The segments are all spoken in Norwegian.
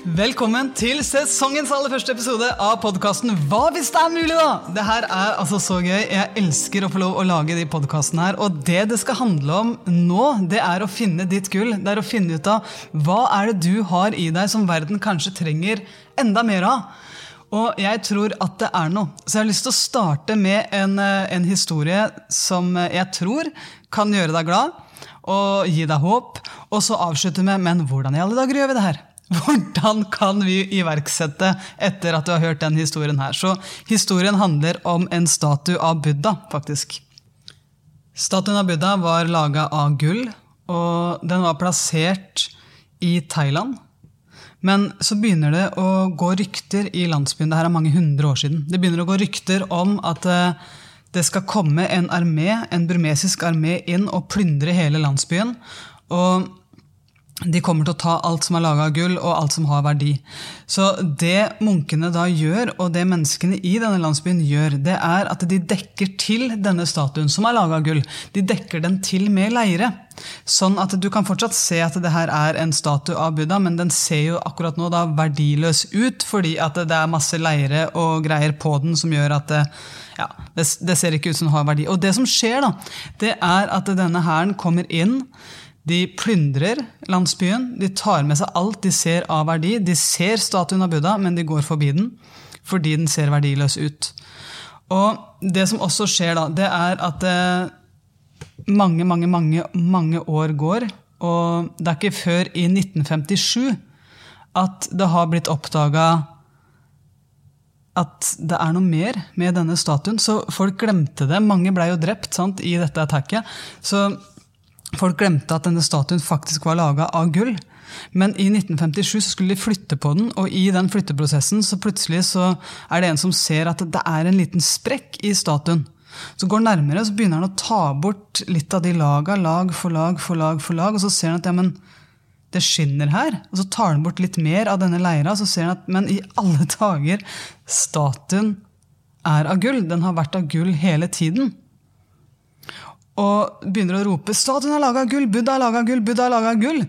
Velkommen til sesongens aller første episode av podkasten Hva hvis det er mulig, da? Det her er altså så gøy. Jeg elsker å få lov å lage de podkastene her. Og det det skal handle om nå, det er å finne ditt gull. Det er å finne ut av hva er det du har i deg som verden kanskje trenger enda mer av. Og jeg tror at det er noe. Så jeg har lyst til å starte med en, eh, en historie som jeg tror kan gjøre deg glad og gi deg håp. Og så avslutte med Men hvordan i alle dager gjør vi det her? Hvordan kan vi iverksette etter at du har hørt den historien her? Så historien handler om en statue av Buddha, faktisk. Statuen av Buddha var laga av gull, og den var plassert i Thailand. Men så begynner det å gå rykter i landsbyen. Det her er mange hundre år siden. Det begynner å gå rykter om at eh, det skal komme en armé, en burmesisk armé inn og plyndre hele landsbyen. Og de kommer til å ta alt som er laga av gull, og alt som har verdi. Så det munkene da gjør, og det menneskene i denne landsbyen gjør, det er at de dekker til denne statuen som er laga av gull. De dekker den til med leire. Sånn at du kan fortsatt se at det her er en statue av Buddha, men den ser jo akkurat nå da verdiløs ut, fordi at det er masse leire og greier på den som gjør at det, ja, det, det ser ikke ut som den har verdi. Og det som skjer, da, det er at denne hæren kommer inn de plyndrer landsbyen, de tar med seg alt de ser av verdi. De ser statuen av Buddha, men de går forbi den fordi den ser verdiløs ut. Og det som også skjer da, det er at eh, mange, mange, mange, mange år går, og det er ikke før i 1957 at det har blitt oppdaga at det er noe mer med denne statuen. Så folk glemte det. Mange blei jo drept sant, i dette attacket. Så Folk glemte at denne statuen faktisk var laga av gull. Men i 1957 så skulle de flytte på den, og i den flytteprosessen så plutselig så er det en som ser at det er en liten sprekk i statuen. Så går han nærmere, så begynner han å ta bort litt av de laga, lag for lag for lag, for lag, og så ser han at ja, men det skinner her. Og så tar han bort litt mer av denne leira, så ser han at men i alle dager, statuen er av gull. Den har vært av gull hele tiden og begynner å rope 'Statuen er laga av gull! Buddha er laga av gull! Buddha er laga av gull!'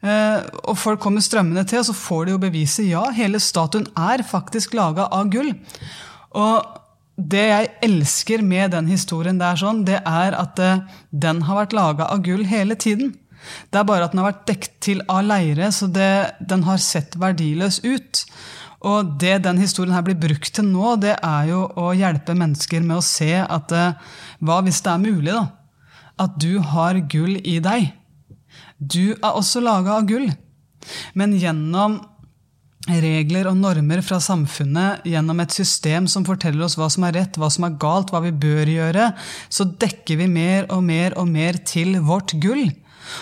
Eh, og folk kommer strømmende til, og så får de jo beviset. Ja, hele statuen er faktisk laga av gull. Og det jeg elsker med den historien, det er, sånn, det er at eh, den har vært laga av gull hele tiden. Det er bare at den har vært dekt til av leire, så det, den har sett verdiløs ut. Og det den historien her blir brukt til nå, det er jo å hjelpe mennesker med å se at eh, hva hvis det er mulig, da? at du har gull i deg. Du er også laga av gull. Men gjennom regler og normer fra samfunnet, gjennom et system som forteller oss hva som er rett, hva som er galt, hva vi bør gjøre, så dekker vi mer og mer og mer til vårt gull.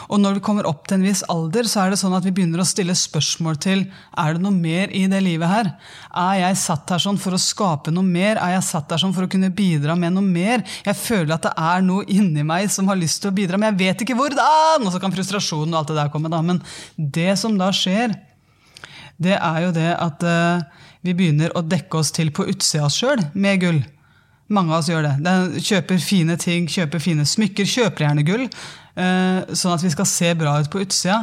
Og når vi kommer opp til en viss alder, så er det sånn at vi begynner å stille spørsmål til er det noe mer i det livet her. Er jeg satt her sånn for å skape noe mer? Er jeg satt her sånn for å kunne bidra med noe mer? Jeg føler at det er noe inni meg som har lyst til å bidra, men jeg vet ikke hvordan! Og så kan frustrasjonen og alt det der komme. da. Men det som da skjer, det er jo det at uh, vi begynner å dekke oss til på utsida av oss sjøl med gull. Mange av oss gjør det. De kjøper fine ting, kjøper fine smykker, kjøper gjerne gull. Eh, sånn at vi skal se bra ut på utsida.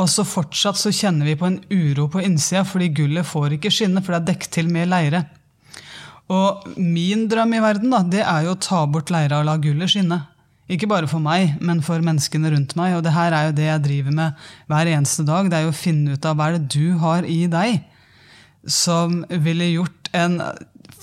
Og så fortsatt så kjenner vi på en uro på innsida, fordi gullet får ikke skinne, for det er dekket til med leire. Og min drøm i verden da, det er jo å ta bort leira og la gullet skinne. Ikke bare for meg, men for menneskene rundt meg. Og det her er jo det jeg driver med hver eneste dag. Det er jo å finne ut av hva er det du har i deg som ville gjort en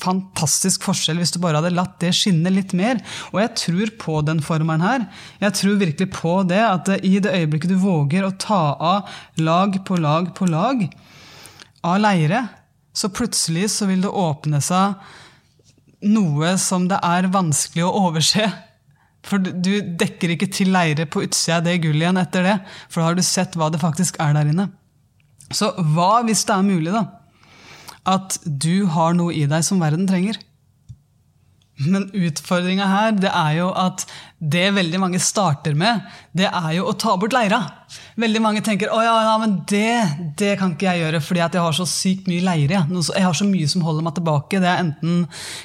fantastisk forskjell hvis du bare hadde latt det skinne litt mer. Og jeg tror på den formelen her. Jeg tror virkelig på det at i det øyeblikket du våger å ta av lag på lag på lag av leire, så plutselig så vil det åpne seg noe som det er vanskelig å overse. For du dekker ikke til leire på utsida av det gullet igjen etter det. For da har du sett hva det faktisk er der inne. Så hva hvis det er mulig, da? At du har noe i deg som verden trenger. Men utfordringa her det er jo at det veldig mange starter med, det er jo å ta bort leira. Veldig mange tenker å ja, ja men det, det kan ikke jeg gjøre fordi jeg har så sykt mye leire. Jeg har så mye som holder meg tilbake. Det er enten,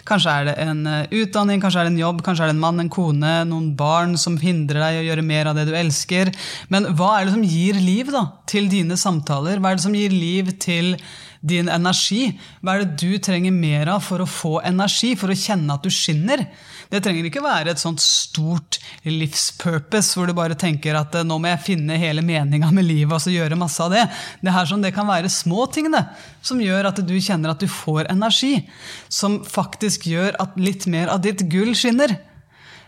Kanskje er det en eh, utdanning, kanskje er det en jobb, kanskje er det en mann, en kone, noen barn som hindrer deg i å gjøre mer av det du elsker. Men hva er det som gir liv da, til dine samtaler? Hva er det som gir liv til din energi? Hva er det du trenger mer av for å få energi, for å kjenne at du skinner? Det trenger ikke være et sånt stort livspurpose hvor du bare tenker at eh, nå må jeg finne hele meninga med livet og så gjøre masse av det. Det, her sånn, det kan være små ting det, som gjør at du kjenner at du får energi. Som faktisk gjør at litt mer av ditt gull skinner.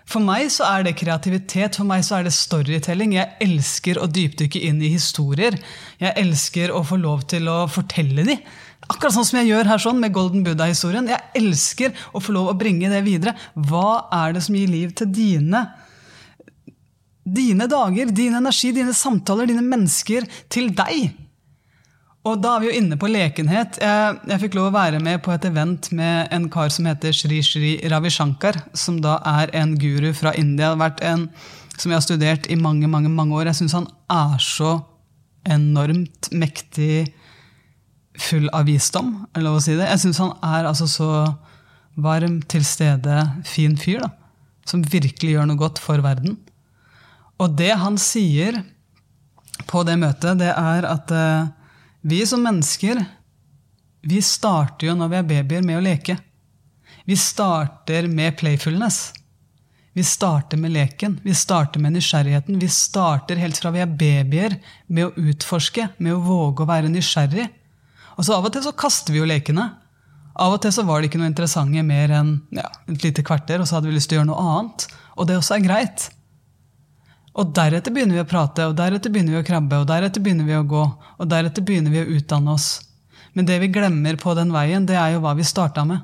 For meg så er det kreativitet, for meg så er det storytelling. Jeg elsker å dypdykke inn i historier. Jeg elsker å få lov til å fortelle dem. Akkurat sånn som jeg gjør her sånn med Golden Buddha-historien. Jeg elsker å få lov å bringe det videre. Hva er det som gir liv til dine dine dager, din energi, dine samtaler, dine mennesker til deg? Og da er vi jo inne på lekenhet. Jeg, jeg, fikk lov å være med på et event med en kar som heter Shri Shri Ravi Shankar, som da er en guru fra India. Vært en, som jeg har studert i mange, mange, mange år. Jeg syns han er så enormt mektig full av visdom, er lov å si det. Jeg syns han er altså så varm, til stede, fin fyr, da. Som virkelig gjør noe godt for verden. Og det han sier på det møtet, det er at uh, vi som mennesker, vi starter jo når vi er babyer, med å leke. Vi starter med playfulness. Vi starter med leken, vi starter med nysgjerrigheten. Vi starter helt fra vi er babyer, med å utforske, med å våge å være nysgjerrig. Og så Av og til så kaster vi jo lekene. Av og til så var det ikke noe interessante mer enn ja, et lite kvarter, og så hadde vi lyst til å gjøre noe annet. Og det også er greit. Og deretter begynner vi å prate, og deretter begynner vi å krabbe, og deretter begynner vi å gå, og deretter begynner vi å utdanne oss. Men det vi glemmer på den veien, det er jo hva vi starta med.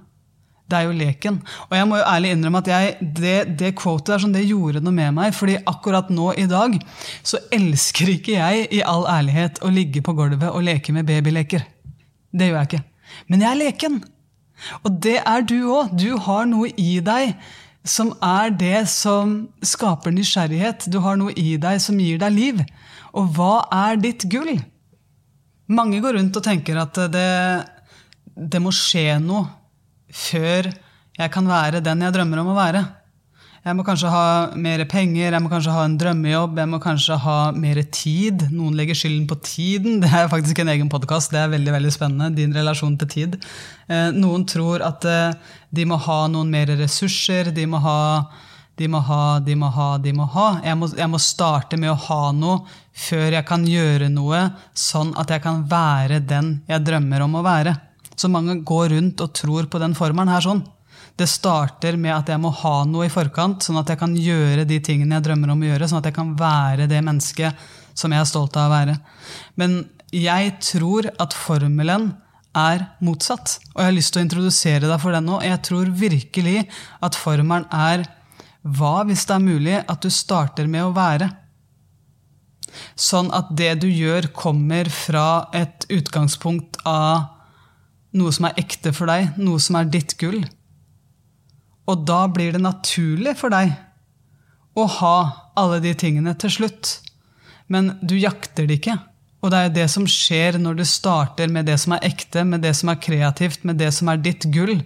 Det er jo leken. Og jeg må jo ærlig innrømme at jeg, det, det quotet der, sånn, det gjorde noe med meg. fordi akkurat nå i dag så elsker ikke jeg i all ærlighet å ligge på gulvet og leke med babyleker. Det gjør jeg ikke. Men jeg er leken. Og det er du òg. Du har noe i deg som er det som skaper nysgjerrighet. Du har noe i deg som gir deg liv. Og hva er ditt gull? Mange går rundt og tenker at det, det må skje noe før jeg kan være den jeg drømmer om å være. Jeg må kanskje ha mer penger, jeg må kanskje ha en drømmejobb, jeg må kanskje ha mer tid. Noen legger skylden på tiden. Det er faktisk en egen podkast. Det er veldig veldig spennende. Din relasjon til tid. Eh, noen tror at eh, de må ha noen mer ressurser. De må ha, de må ha, de må ha. De må ha. Jeg må, jeg må starte med å ha noe før jeg kan gjøre noe, sånn at jeg kan være den jeg drømmer om å være. Så mange går rundt og tror på den formelen her sånn. Det starter med at jeg må ha noe i forkant, sånn at jeg kan gjøre de tingene jeg drømmer om å gjøre. Sånn at jeg kan være det mennesket som jeg er stolt av å være. Men jeg tror at formelen er motsatt. Og jeg har lyst til å introdusere deg for den nå. Jeg tror virkelig at formelen er hva hvis det er mulig at du starter med å være? Sånn at det du gjør, kommer fra et utgangspunkt av noe som er ekte for deg, noe som er ditt gull. Og da blir det naturlig for deg å ha alle de tingene til slutt. Men du jakter det ikke. Og det er det som skjer når du starter med det som er ekte, med det som er kreativt, med det som er ditt gull.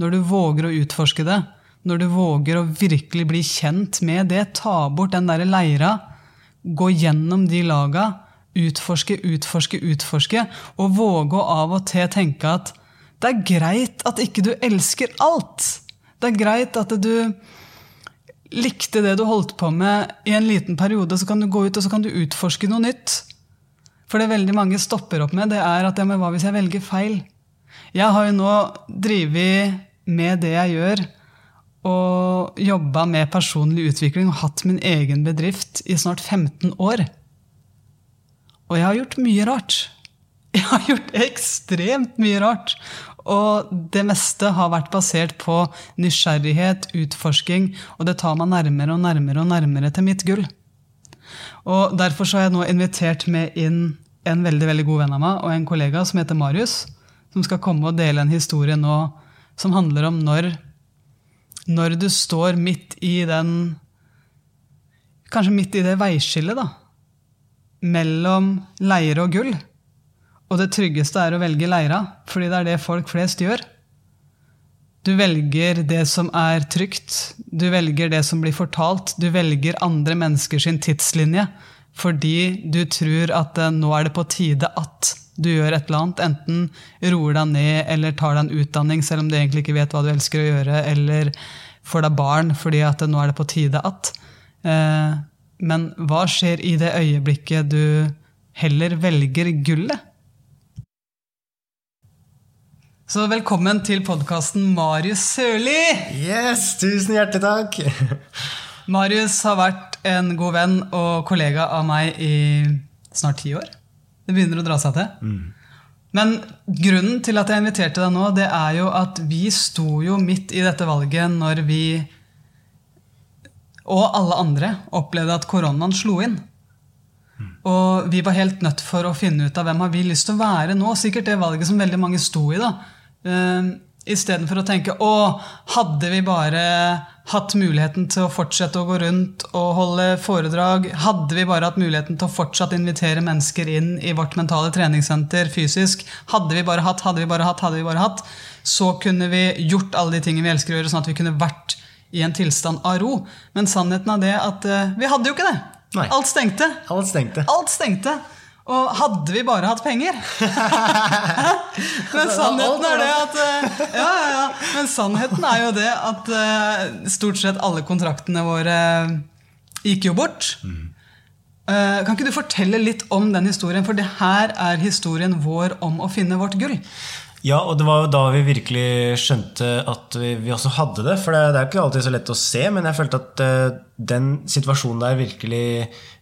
Når du våger å utforske det, når du våger å virkelig bli kjent med det, ta bort den derre leira, gå gjennom de laga, utforske, utforske, utforske, og våge å av og til tenke at det er greit at ikke du elsker alt. Det er greit at du likte det du holdt på med i en liten periode, så kan du gå ut og så kan du utforske noe nytt. For det veldig mange stopper opp med, det er at ja, men hva hvis jeg velger feil? Jeg har jo nå drevet med det jeg gjør, og jobba med personlig utvikling og hatt min egen bedrift i snart 15 år. Og jeg har gjort mye rart. Jeg har gjort ekstremt mye rart. Og det meste har vært basert på nysgjerrighet, utforsking, og det tar meg nærmere og nærmere og nærmere til mitt gull. Og Derfor så har jeg nå invitert med inn en veldig veldig god venn av meg og en kollega som heter Marius, som skal komme og dele en historie nå som handler om når, når du står midt i den kanskje midt i det veiskillet, da. Mellom leire og gull. Og det tryggeste er å velge leira, fordi det er det folk flest gjør. Du velger det som er trygt, du velger det som blir fortalt, du velger andre mennesker sin tidslinje fordi du tror at nå er det på tide at du gjør et eller annet. Enten roer deg ned eller tar deg en utdanning selv om du egentlig ikke vet hva du elsker å gjøre, eller får deg barn fordi at nå er det på tide at. Eh, men hva skjer i det øyeblikket du heller velger gullet? Så velkommen til podkasten Marius Sørli! Yes, tusen hjertelig takk! Marius har vært en god venn og kollega av meg i snart ti år. Det begynner å dra seg til. Mm. Men grunnen til at jeg inviterte deg nå, det er jo at vi sto jo midt i dette valget når vi og alle andre opplevde at koronaen slo inn. Mm. Og vi var helt nødt for å finne ut av hvem har vi lyst til å være nå. Sikkert det valget som veldig mange sto i. da. Uh, Istedenfor å tenke å, hadde vi bare hatt muligheten til å fortsette å gå rundt og holde foredrag, hadde vi bare hatt muligheten til å fortsatt invitere mennesker inn i vårt mentale treningssenter fysisk, hadde vi bare hatt, hadde vi bare hatt, hadde vi bare hatt, så kunne vi gjort alle de tingene vi elsker å gjøre, sånn at vi kunne vært i en tilstand av ro. Men sannheten er det at uh, vi hadde jo ikke det. Nei. Alt stengte. Alt stengte. Alt stengte. Og hadde vi bare hatt penger Men sannheten er det at eh, ja, ja, ja. Men sannheten er jo det at uh, stort sett alle kontraktene våre eh, gikk jo bort. Uh, kan ikke du fortelle litt om den historien? For det her er historien vår om å finne vårt gull. Ja, og det var jo da vi virkelig skjønte at vi, vi også hadde det. For det, det, er ikke alltid så lett å se, men jeg følte at uh, den situasjonen der virkelig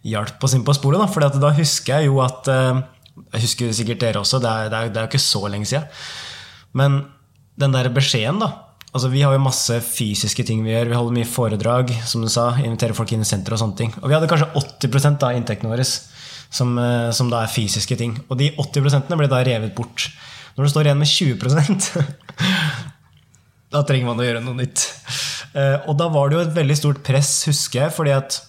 hjalp oss inn på sporet. For da husker jeg jo at uh, Jeg husker sikkert dere også, det er, det er, det er jo ikke så lenge siden. Men den der beskjeden, da. Altså, vi har jo masse fysiske ting vi gjør. Vi holder mye foredrag, som du sa. Inviterer folk inn i senter og sånne ting. Og vi hadde kanskje 80 av inntektene våre som, uh, som da er fysiske ting. Og de 80% ble da revet bort. Når du står igjen med 20% da trenger man å gjøre noe nytt. Eh, og da var det jo et veldig stort press, husker jeg, fordi at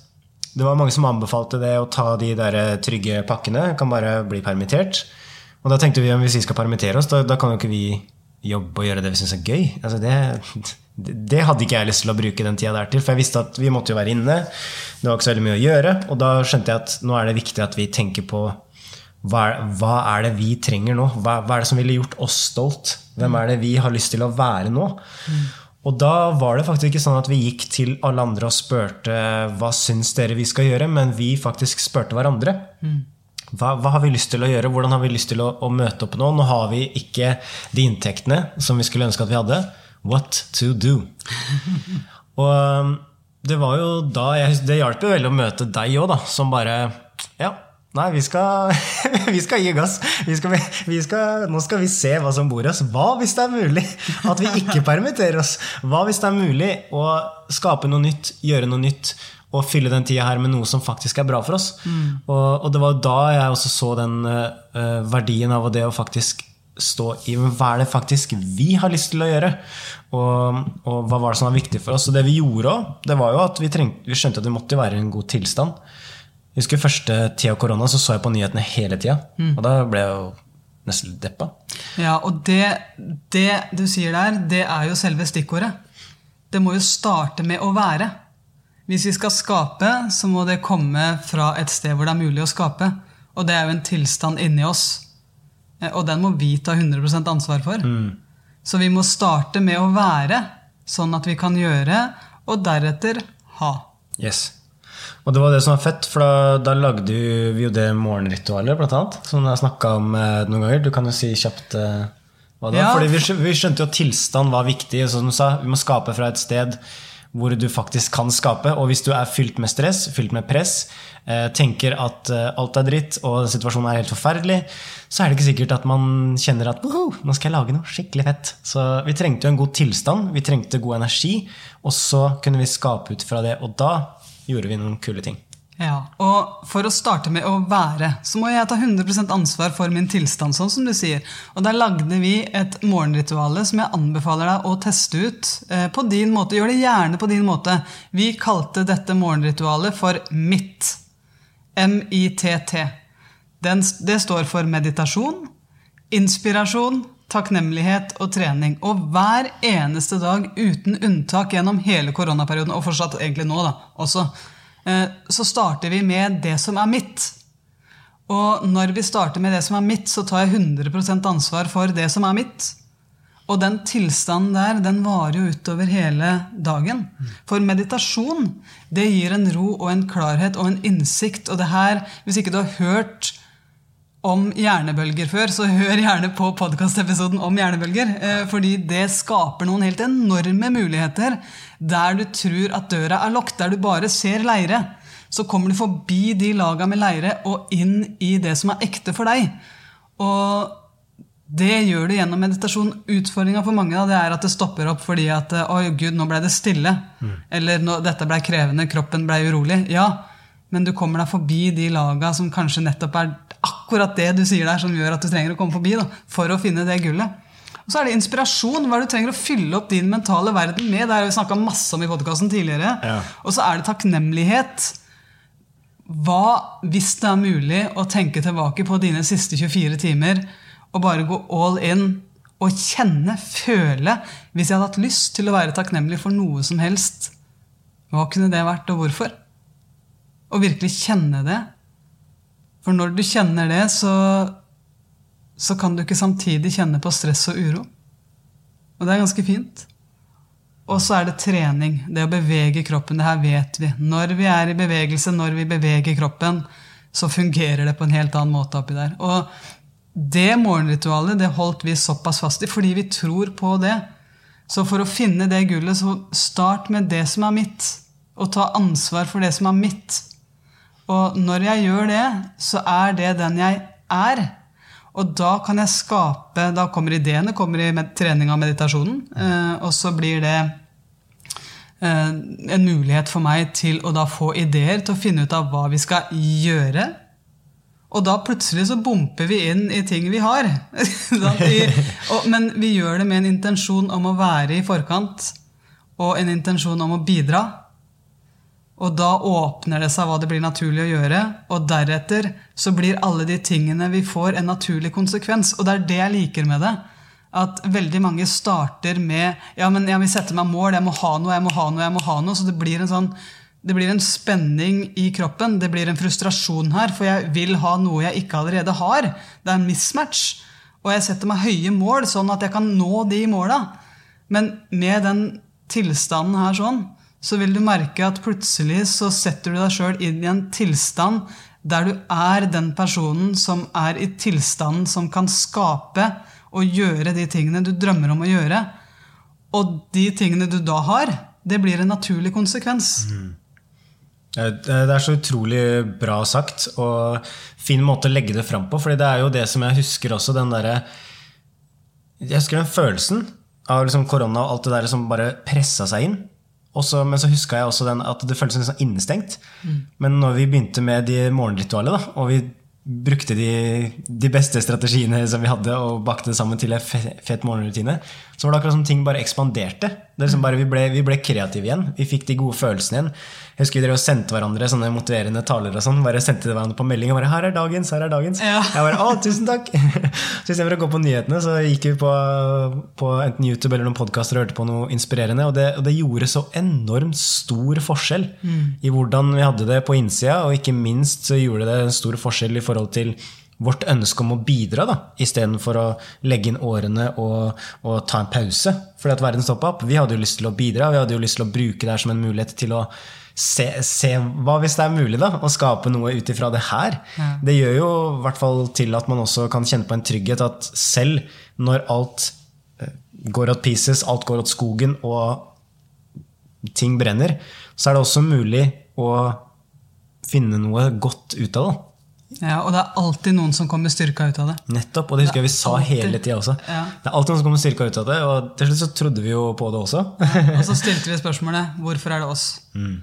det var mange som anbefalte det å ta de der eh, trygge pakkene. Kan bare bli permittert. Og da tenkte vi at hvis vi skal permittere oss, da, da kan jo ikke vi jobbe og gjøre det vi syns er gøy. Altså det, det, hadde ikke jeg lyst til å bruke den tida der til, for jeg visste at vi måtte jo være inne. Det var ikke så veldig mye å gjøre. Og da skjønte jeg at nå er det viktig at vi tenker på hva, hva, er det vi trenger nå? Hva, hva, er det som ville gjort oss stolt? Hvem er det vi har lyst til å være nå? Mm. Og da var det faktisk ikke sånn at vi gikk til alle andre og spurte hva syns dere vi skal gjøre, men vi faktisk spurte hverandre. Mm. Hva, hva, har vi lyst til å gjøre? Hvordan har vi lyst til å, å, møte opp nå? Nå har vi ikke de inntektene som vi skulle ønske at vi hadde. What to do? og um, det var jo da Det hjalp jo veldig å møte deg òg, som bare Ja, Nei, vi skal, vi skal, gi gass. Vi skal, vi skal, nå skal vi se hva som bor i oss. Hva hvis det er mulig at vi ikke permitterer oss? Hva hvis det er mulig å skape noe nytt, gjøre noe nytt? Og fylle den tida her med noe som faktisk er bra for oss. Mm. Og, og, det var da jeg også så den uh, verdien av det å faktisk stå i hva er det faktisk vi har lyst til å gjøre. Og, og hva var det som var viktig for oss. Og det vi gjorde òg, det var jo at vi, trengte, vi skjønte at vi måtte være i en god tilstand. Jeg husker første tida av korona så så jeg på nyhetene hele tida. Mm. Og da ble jeg jo nesten litt deppa. Ja, og det, det, du sier der, det er jo selve stikkordet. Det må jo starte med å være. Hvis vi skal skape, så må det komme fra et sted hvor det er mulig å skape. Og det er jo en tilstand inni oss. Eh, og den må vi ta 100% ansvar for. Mm. Så vi må starte med å være, sånn at vi kan gjøre, og deretter ha. Yes. Og det var det som var fett, for da, da lagde vi jo det morgenritualet, blant annet. Som jeg har snakka om eh, noen ganger. Du kan jo si kjapt eh, hva det var. Ja. Fordi vi, vi, skjønte jo at tilstand var viktig. Som du sa, vi må skape fra et sted hvor du faktisk kan skape. Og hvis du er fylt med stress, fylt med press, eh, tenker at eh, alt er dritt og situasjonen er helt forferdelig, så er det ikke sikkert at man kjenner at nå skal jeg lage noe skikkelig fett. Så vi trengte jo en god tilstand, vi trengte god energi, og så kunne vi skape ut fra det. Og da gjorde vi noen kule ting. Ja, og For å starte med å være, så må jeg ta 100% ansvar for min tilstand. sånn som du sier. Og Der lagde vi et morgenrituale som jeg anbefaler deg å teste ut eh, på din måte. Gjør det gjerne på din måte. Vi kalte dette morgenritualet for MITT. M-I-T-T. Det står for meditasjon, inspirasjon, takknemlighet og trening. Og hver eneste dag uten unntak gjennom hele koronaperioden, og fortsatt egentlig nå da, også, Eh, så starter vi med det som er mitt. Og når vi starter med det som er mitt, så tar jeg 100% ansvar for det som er mitt. Og den tilstanden der, den varer jo utover hele dagen. For meditasjon, det gir en ro og en klarhet og en innsikt. Og det her, hvis ikke du har hørt om hjernebølger før, så hør gjerne på podkastepisoden om hjernebølger. Eh, fordi det skaper noen helt enorme muligheter. Der du tror at døra er lukket, der du bare ser leire. Så kommer du forbi de laga med leire og inn i det som er ekte for deg. Og det gjør du gjennom meditasjon. Utfordringa for mange da, det er at det stopper opp fordi at oi, gud, nå ble det stille. Mm. Eller dette ble krevende, kroppen ble urolig. Ja, men du kommer deg forbi de laga som kanskje nettopp er akkurat det du sier der, som gjør at du trenger å komme forbi da, for å finne det gullet. Og så er det inspirasjon, hva du trenger å fylle opp din mentale verden med. Det har vi snakka masse om i podkasten tidligere. Ja. Og så er det takknemlighet. Hva, hvis det er mulig, å tenke tilbake på dine siste 24 timer og bare gå all in og kjenne, føle Hvis jeg hadde hatt lyst til å være takknemlig for noe som helst, hva kunne det vært, og hvorfor? Å virkelig kjenne det. For når du kjenner det, så, så kan du ikke samtidig kjenne på stress og uro. Og det er ganske fint. Og så er det trening. Det å bevege kroppen. Det her vet vi. Når vi er i bevegelse, når vi beveger kroppen, så fungerer det på en helt annen måte oppi der. Og det morgenritualet det holdt vi såpass fast i fordi vi tror på det. Så for å finne det gullet, så start med det som er mitt. Og ta ansvar for det som er mitt. Og når jeg gjør det, så er det den jeg er. Og da kan jeg skape Da kommer ideene kommer i trening av meditasjonen. Eh, og så blir det eh, en mulighet for meg til å da få ideer til å finne ut av hva vi skal gjøre. Og da plutselig så bumper vi inn i ting vi har. Men vi gjør det med en intensjon om å være i forkant og en intensjon om å bidra. Og da åpner det seg hva det blir naturlig å gjøre. Og deretter så blir alle de tingene vi får, en naturlig konsekvens. Og det er det jeg liker med det. At veldig mange starter med ja, men jeg vil sette meg mål, jeg må ha noe, jeg må ha noe. jeg må ha noe, Så det blir en sånn det blir en spenning i kroppen, det blir en frustrasjon her, for jeg vil ha noe jeg ikke allerede har. Det er en mismatch. Og jeg setter meg høye mål, sånn at jeg kan nå de måla. Men med den tilstanden her sånn, så vil du merke at plutselig så setter du deg sjøl inn i en tilstand der du er den personen som er i tilstanden som kan skape og gjøre de tingene du drømmer om å gjøre. Og de tingene du da har, det blir en naturlig konsekvens. Mm. Det er så utrolig bra sagt, og fin måte å legge det fram på. fordi det er jo det som jeg husker også, den derre Jeg husker den følelsen av liksom korona og alt det der som bare pressa seg inn. Også, men så huska jeg også den, at det føltes litt sånn innestengt. Mm. Men når vi begynte med de morgenritualene, og vi brukte de, de, beste strategiene som vi hadde, og bakte det sammen til en fet morgenrutine, så var det akkurat som ting bare ekspanderte. Liksom bare, vi, ble, vi ble kreative igjen. Vi fikk de gode følelsene igjen. Jeg husker vi drev og sendte hverandre sånne motiverende taler. og sånn, bare sendte hverandre på melding og bare 'Her er dagens', her er dagens. Ja. Jeg bare, å, tusen takk! så istedenfor å gå på nyhetene, så gikk vi på, på enten YouTube eller noen podkaster og hørte på noe inspirerende. Og det, og det gjorde så enormt stor forskjell mm. i hvordan vi hadde det på innsida, og ikke minst så gjorde det en stor forskjell i forhold til vårt ønske om å bidra, da, istedenfor å legge inn årene og, og ta en pause fordi at verden stoppa opp. Vi hadde jo lyst til å bidra, vi hadde jo lyst til å bruke det her som en mulighet til å se, se, hva hvis det er mulig da, å skape noe ut ifra det her. Ja. Det gjør jo i hvert fall til at man også kan kjenne på en trygghet at selv når alt eh, går åt pieces, alt går åt skogen og ting brenner, så er det også mulig å finne noe godt ut av det. Ja, Og det er alltid noen som kommer styrka ut av det. Nettopp, og det husker jeg vi sa alltid. hele tida også. Ja. Det er alltid noen som kommer styrka ut av det, og til slutt så trodde vi jo på det også. Ja, og så stilte vi spørsmålet hvorfor er det oss? Mm.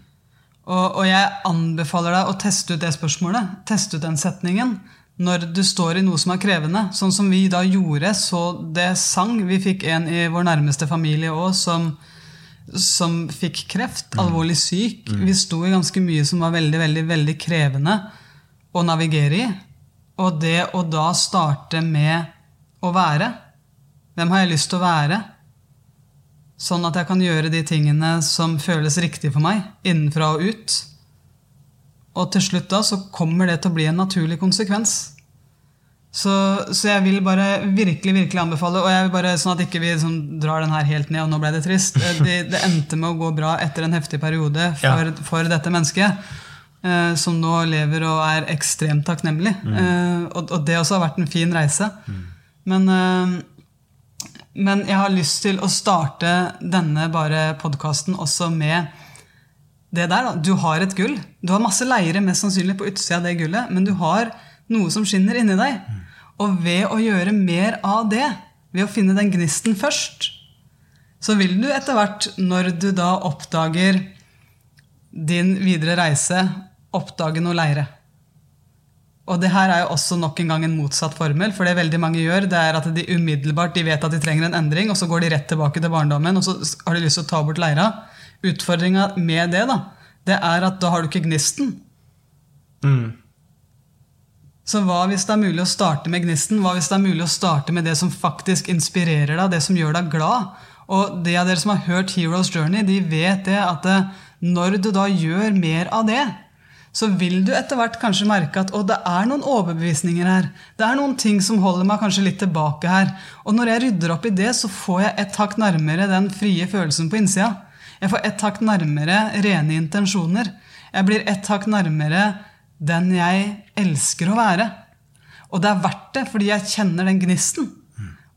Og, og jeg anbefaler deg å teste ut det spørsmålet. Teste ut den setningen. Når du står i noe som er krevende. Sånn som vi da gjorde, så det sang. Vi fikk en i vår nærmeste familie òg som, som fikk kreft. Alvorlig syk. Vi sto i ganske mye som var veldig, veldig, veldig krevende å navigere i. Og det å da starte med å være. Hvem har jeg lyst til å være? Sånn at jeg kan gjøre de tingene som føles riktig for meg, innenfra og ut. Og til slutt da så kommer det til å bli en naturlig konsekvens. Så, så jeg vil bare virkelig virkelig anbefale, og jeg vil bare sånn at ikke vi liksom drar den her helt ned, og nå ble det trist. Det, det endte med å gå bra etter en heftig periode for, ja. for dette mennesket. Eh, som nå lever og er ekstremt takknemlig. Mm. Eh, og, og, det også har vært en fin reise. Mm. Men eh, men jeg har lyst til å starte denne bare podkasten også med det der. Da. Du har et gull. Du har masse leire mest sannsynlig på utsida av det gullet, men du har noe som skinner inni deg. Og ved å gjøre mer av det, ved å finne den gnisten først, så vil du etter hvert, når du da oppdager din videre reise, oppdage noe leire. Og det her er jo også nok en gang en motsatt formel. For det veldig mange gjør, det er at de umiddelbart de vet at de trenger en endring, og så går de rett tilbake til barndommen og så har de lyst til å ta bort leira. Utfordringa med det da, det er at da har du ikke gnisten. Mm. Så hva hvis det er mulig å starte med gnisten? Hva hvis det er mulig å starte med det som faktisk inspirerer deg, det som gjør deg glad? Og de av dere som har hørt Heroes Journey, de vet det at eh, når du da gjør mer av det, så vil du etter hvert kanskje merke at det er noen overbevisninger her. Det er noen ting som holder meg kanskje litt tilbake her. Og når jeg rydder opp i det, så får jeg et hakk nærmere den frie følelsen på innsida. Jeg får et hakk nærmere rene intensjoner. Jeg blir et hakk nærmere den jeg elsker å være. Og det er verdt det, fordi jeg kjenner den gnisten.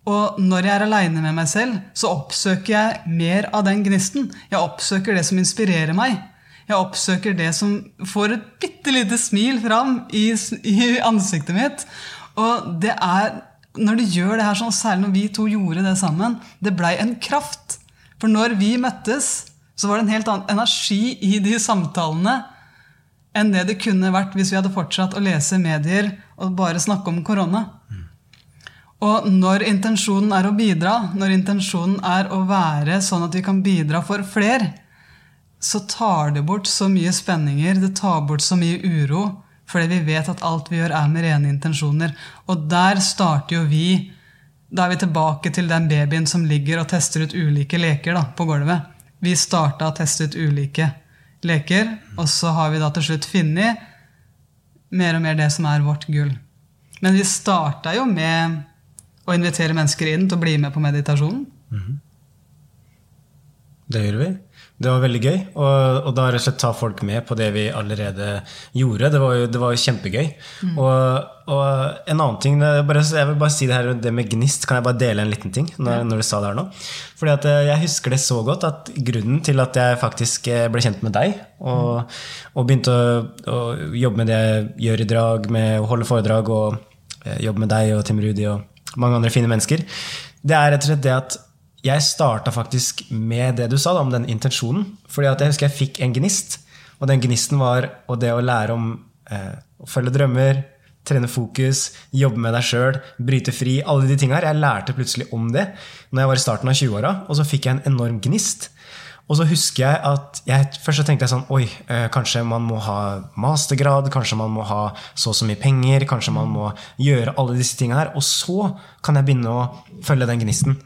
Og når jeg er aleine med meg selv, så oppsøker jeg mer av den gnisten. Jeg oppsøker det som inspirerer meg. Jeg oppsøker det som får et bitte lite smil fram i, i, ansiktet mitt. Og det er Når du gjør det her sånn, særlig når vi to gjorde det sammen, det blei en kraft. For når vi møttes, så var det en helt annen energi i de samtalene enn det det kunne vært hvis vi hadde fortsatt å lese medier og bare snakke om korona. Og når intensjonen er å bidra, når intensjonen er å være sånn at vi kan bidra for flere, så tar det bort så mye spenninger, det tar bort så mye uro, fordi vi vet at alt vi gjør, er med rene intensjoner. Og der starter jo vi Da er vi tilbake til den babyen som ligger og tester ut ulike leker da, på gulvet. Vi starta å teste ut ulike leker, og så har vi da til slutt funnet mer og mer det som er vårt gull. Men vi starta jo med å invitere mennesker inn til å bli med på meditasjonen. Mm -hmm. Det gjør vi. Det var veldig gøy. Og, og da rett og slett ta folk med på det vi allerede gjorde. Det var jo, det var jo kjempegøy. Mm. Og, og, en annen ting bare, Jeg vil bare si det her det med gnist. Kan jeg bare dele en liten ting? Når, når du sa det her nå? Fordi at eh, Jeg husker det så godt at grunnen til at jeg faktisk eh, ble kjent med deg, og, og begynte å, å, jobbe med det jeg gjør i drag, med å holde foredrag og eh, jobbe med deg og Tim Rudi og mange andre fine mennesker, det er rett og slett det at jeg starta faktisk med det du sa da, om den intensjonen. fordi jeg husker jeg fikk en gnist. Og den gnisten var det å lære om eh, å følge drømmer, trene fokus, jobbe med deg sjøl, bryte fri. Alle de tinga her. Jeg lærte plutselig om det når jeg var i starten av 20-åra, og så fikk jeg en enorm gnist. Og så husker jeg at jeg, Først så tenkte jeg sånn Oi, eh, kanskje man må ha mastergrad, kanskje man må ha så og så mye penger, kanskje man må gjøre alle disse tinga her. Og så kan jeg begynne å følge den gnisten.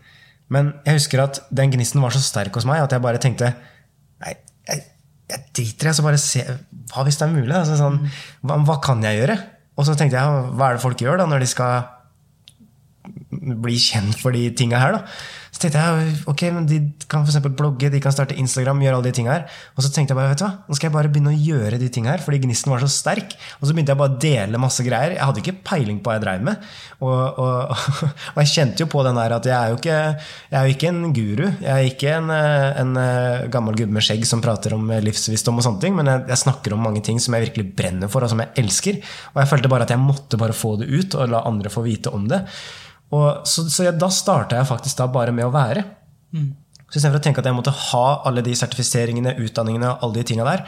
Men jeg husker at den gnisten var så sterk hos meg at jeg bare tenkte Nei, jeg, jeg driter i det. se, Hva hvis det er mulig? Altså, sånn, hva, hva, kan jeg gjøre? Og så tenkte jeg, hva er det folk gjør da når de skal bli kjent for de tinga her? da? Så tenkte jeg ok, men de kan for blogge, de kan starte Instagram, gjøre alle de tinga her. Og så tenkte jeg bare vet du hva, nå skal jeg bare begynne å gjøre de tinga her, fordi gnisten var så sterk. Og så begynte jeg bare å dele masse greier. Jeg hadde ikke peiling på hva jeg dreiv med. Og, og, og, jeg kjente jo på den der at jeg er jo ikke, jeg er jo ikke en guru. Jeg er ikke en, en gammel gubbe med skjegg som prater om livsvisdom og sånne ting, men jeg, jeg, snakker om mange ting som jeg virkelig brenner for, og som jeg elsker. Og jeg følte bare at jeg måtte bare få det ut og la andre få vite om det. Og, så, så jeg, da starta jeg faktisk da bare med å være. Mm. Så Istedenfor å tenke at jeg måtte ha alle de sertifiseringene, utdanningene, alle de tinga der,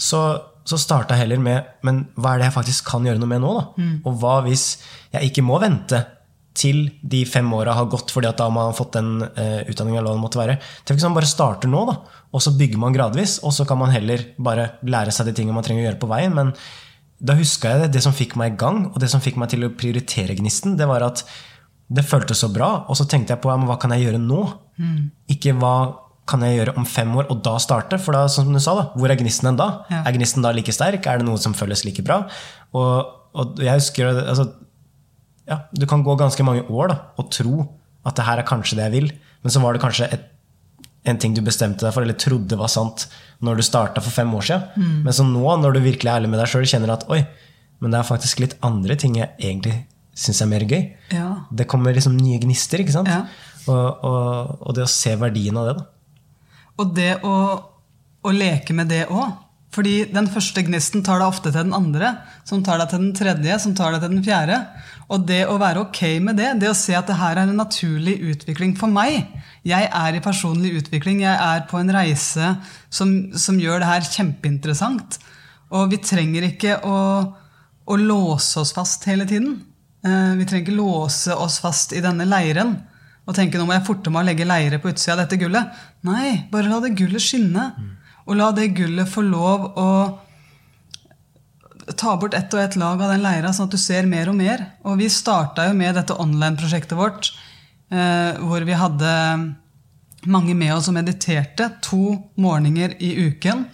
så, så starta jeg heller med Men hva er det jeg faktisk kan gjøre noe med nå? da? Og hva hvis jeg ikke må vente til de fem åra har gått, fordi at da man har fått den uh, utdanninga eller hva det måtte være. Tenk hvis man bare starter nå, da, og så bygger man gradvis, og så kan man heller bare lære seg de tingene man trenger å gjøre på veien. Men da huska jeg det, det som fikk meg i gang, og det som fikk meg til å prioritere gnisten, det var at det føltes så bra, og så tenkte jeg på ja, men hva kan jeg gjøre nå? Ikke hva kan jeg gjøre om fem år, og da starte? For da, som du sa, da, hvor er gnisten den da? Ja. Er gnisten da like sterk? Er det noe som føles like bra? Og, og jeg husker altså, ja, Du kan gå ganske mange år da, og tro at det her er kanskje det jeg vil, men så var det kanskje et, en ting du bestemte deg for, eller trodde var sant når du starta for fem år siden. Men så nå, når du virkelig er ærlig med deg sjøl, kjenner at oi, men det er faktisk litt andre ting jeg egentlig syns er mer gøy. Ja. Det kommer liksom nye gnister, ikke sant? Ja. Og, og, og det å se verdien av det, da. Og det å, å leke med det òg. Fordi den første gnisten tar deg ofte til den andre, som tar deg til den tredje, som tar deg til den fjerde. Og det å være ok med det, det å se at det her er en naturlig utvikling for meg Jeg er i personlig utvikling, jeg er på en reise som, som gjør det her kjempeinteressant. Og vi trenger ikke å, å låse oss fast hele tiden. Eh, Vi trenger ikke låse oss fast i denne leiren og tenke nå må jeg forte meg å legge leire på utsida av dette gullet. Nei, bare la det gullet skinne. Og la det gullet få lov å ta bort ett og ett lag av den leira, sånn at du ser mer og mer. Og vi starta jo med dette online-prosjektet vårt, eh, hvor vi hadde mange med oss som mediterte to morgener i uken.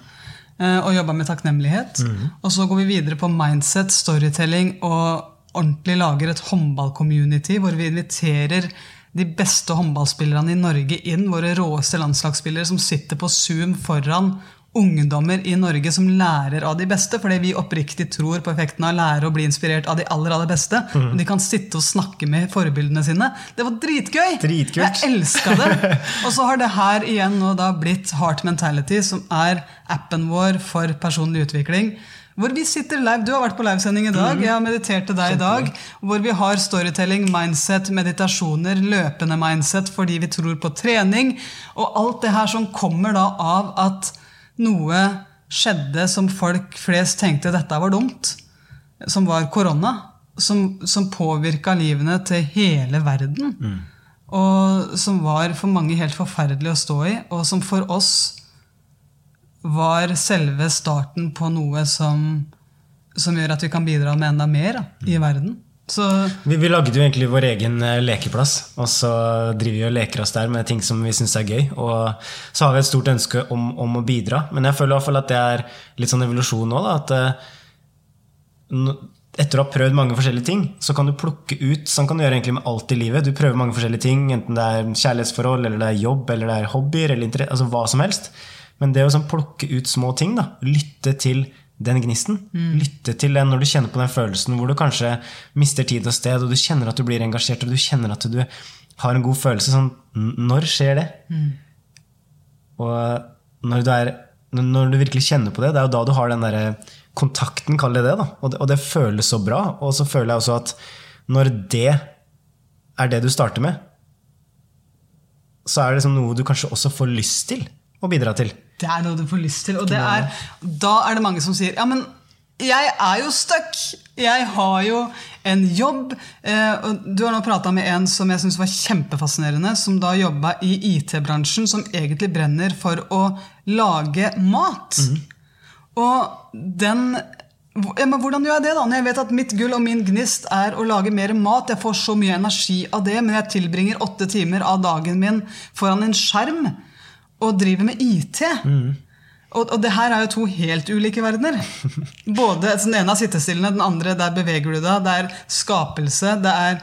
eh, Og jobba med takknemlighet. Og så går vi videre på mindset, storytelling og ordentlig lager et håndballcommunity hvor vi inviterer de beste håndballspillerne i Norge inn. Våre råeste landslagsspillere som sitter på Zoom foran ungdommer i Norge som lærer av de beste, fordi vi oppriktig tror på effekten av å lære å bli inspirert av de aller aller beste. Og de kan sitte og snakke med forbildene sine. Det var dritgøy! Dritkult. Jeg elska det! Og så har det her igjen nå da blitt Heart Mentality, som er appen vår for personlig utvikling. Hvor vi sitter live. Du har vært på livesending i dag. Jeg har meditert til deg i dag. Hvor vi har storytelling, mindset, meditasjoner, løpende mindset fordi vi tror på trening. Og alt det her som kommer da av at noe skjedde som folk flest tenkte dette var dumt. Som var korona. Som, som påvirka livene til hele verden. Og som var for mange helt forferdelig å stå i. Og som for oss var selve starten på noe som, som gjør at vi kan bidra med enda mer da, i verden. Så Vi, vi lagde jo egentlig vår egen eh, lekeplass, og så driver vi og leker oss der med ting som vi syns er gøy. Og så har vi et stort ønske om, om å bidra, men jeg føler i hvert fall at det er litt sånn evolusjon nå. Da, at eh, etter å ha prøvd mange forskjellige ting, så kan du plukke ut Sånn kan du gjøre egentlig med alt i livet. Du prøver mange forskjellige ting, enten det er kjærlighetsforhold, eller det er jobb, eller det er hobbyer, eller altså hva som helst. Men det å sånn plukke ut små ting, da, lytte til den gnisten, lytte til den når du kjenner på den følelsen hvor du kanskje mister tid og sted, og du kjenner at du blir engasjert, og du kjenner at du har en god følelse. Sånn, når skjer det? Og når du, er, når du virkelig kjenner på det, det er jo da du har den der kontakten, kall det det. da. Og, det. og det føles så bra. Og så føler jeg også at når det er det du starter med, så er det liksom noe du kanskje også får lyst til å bidra til. Det er noe du får lyst til. Og det er, da er det mange som sier ja, men jeg er jo stuck! Jeg har jo en jobb. Eh, og du har nå prata med en som jeg syns var kjempefascinerende, som da jobba i IT-bransjen, som egentlig brenner for å lage mat. Og den ja, men Hvordan gjør jeg det, da? Når jeg vet at mitt gull og min gnist er å lage mer mat. Jeg får så mye energi av det, men jeg tilbringer åtte timer av dagen min foran en skjerm og driver med IT. Og, og det her er jo to helt ulike verdener. Både, altså Den ene er sittestillende, den andre der beveger du deg. Det er skapelse. Det er,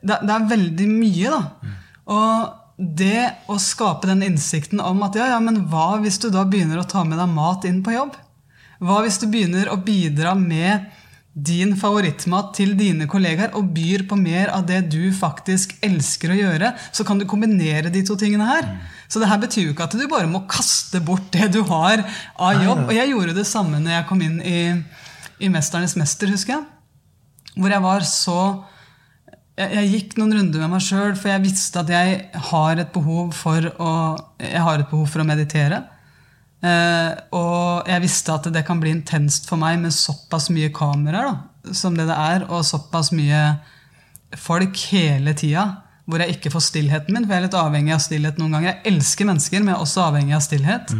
det, det er veldig mye, da. Og det å skape den innsikten om at ja, ja, men hva hvis du da begynner å ta med deg mat inn på jobb? Hva hvis du begynner å bidra med din favorittmat til dine kollegaer og byr på mer av det du faktisk elsker å gjøre, så kan du kombinere de to tingene her. Så det her betyr jo ikke at du bare må kaste bort det du har av jobb. Og jeg gjorde det samme når jeg kom inn i, i 'Mesternes mester', husker jeg. Hvor jeg var så jeg, jeg gikk noen runder med meg sjøl, for jeg visste at jeg har et behov for å, jeg har et behov for å meditere. Eh, og jeg visste at det kan bli intenst for meg med såpass mye kameraer da, som det det er, og såpass mye folk hele tida, hvor jeg ikke får stillheten min. For jeg er litt avhengig av stillhet noen ganger. Jeg elsker mennesker, men jeg er også avhengig av stillhet.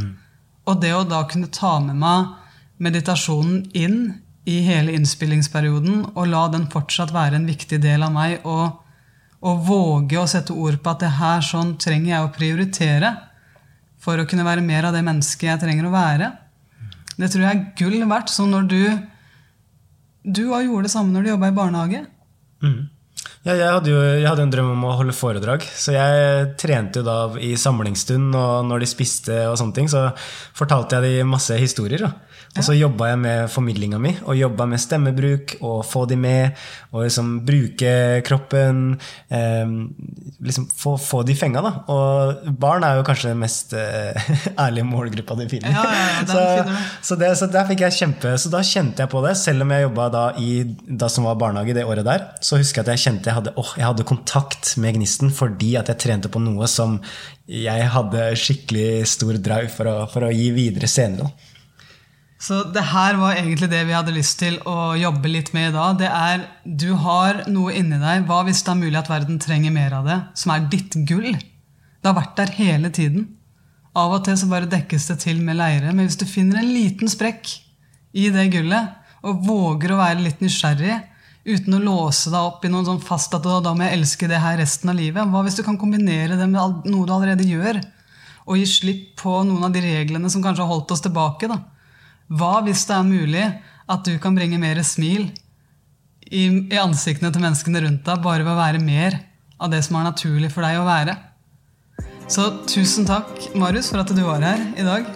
Og det å da kunne ta med meg meditasjonen inn i hele innspillingsperioden, og la den fortsatt være en viktig del av meg, og, og våge å sette ord på at det her sånn trenger jeg å prioritere for å kunne være mer av det mennesket jeg trenger å være. Det tror jeg er gull verdt. Så når du Du òg gjorde det samme når du jobba i barnehage. Mm. Ja, jeg hadde jo jeg hadde en drøm om å holde foredrag, så jeg trente jo da i samlingsstund og når de spiste og sånne ting, så fortalte jeg de masse historier. da. Og så jobba jeg med formidlinga mi, og jobba med stemmebruk og få de med. Og liksom bruke kroppen. Eh, liksom få, få de fenga, da. Og barn er jo kanskje den mest eh, ærlige målgruppa de finner. Ja, ja, så, så, det, så der fikk jeg kjempe Så da kjente jeg på det, selv om jeg jobba da i da som var barnehage det året der, så husker jeg at jeg kjente jeg hadde, oh, jeg hadde kontakt med gnisten fordi at jeg trente på noe som jeg hadde skikkelig stor drive for å, for å gi videre senere. da. Så det her var egentlig det vi hadde lyst til å jobbe litt med i dag. Det er du har noe inni deg. Hva hvis det er mulig at verden trenger mer av det? Som er ditt gull. Det har vært der hele tiden. Av og til så bare dekkes det til med leire. Men hvis du finner en liten sprekk i det gullet, og våger å være litt nysgjerrig, uten å låse deg opp i noen sånn fast at da må jeg elske det her resten av livet, hva hvis du kan kombinere det med noe du allerede gjør? Og gi slipp på noen av de reglene som kanskje har holdt oss tilbake? da? Hva hvis det er mulig at du kan bringe mer smil i, i ansiktene til menneskene rundt deg bare ved å være mer av det som er naturlig for deg å være? Så tusen takk, Marius, for at du var her i dag.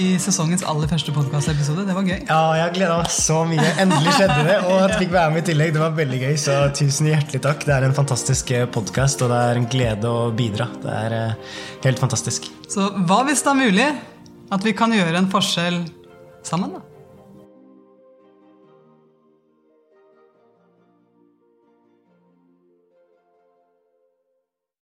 I sesongens aller første podkastepisode. Det var gøy. Ja, jeg gleda meg så mye. Endelig skjedde det, og at jeg fikk være med i tillegg. Det var veldig gøy, så tusen hjertelig takk. Det er en fantastisk podkast, og det er en glede å bidra. Det er eh, helt fantastisk. Så hva hvis det er mulig at vi kan gjøre en forskjell sammen? da?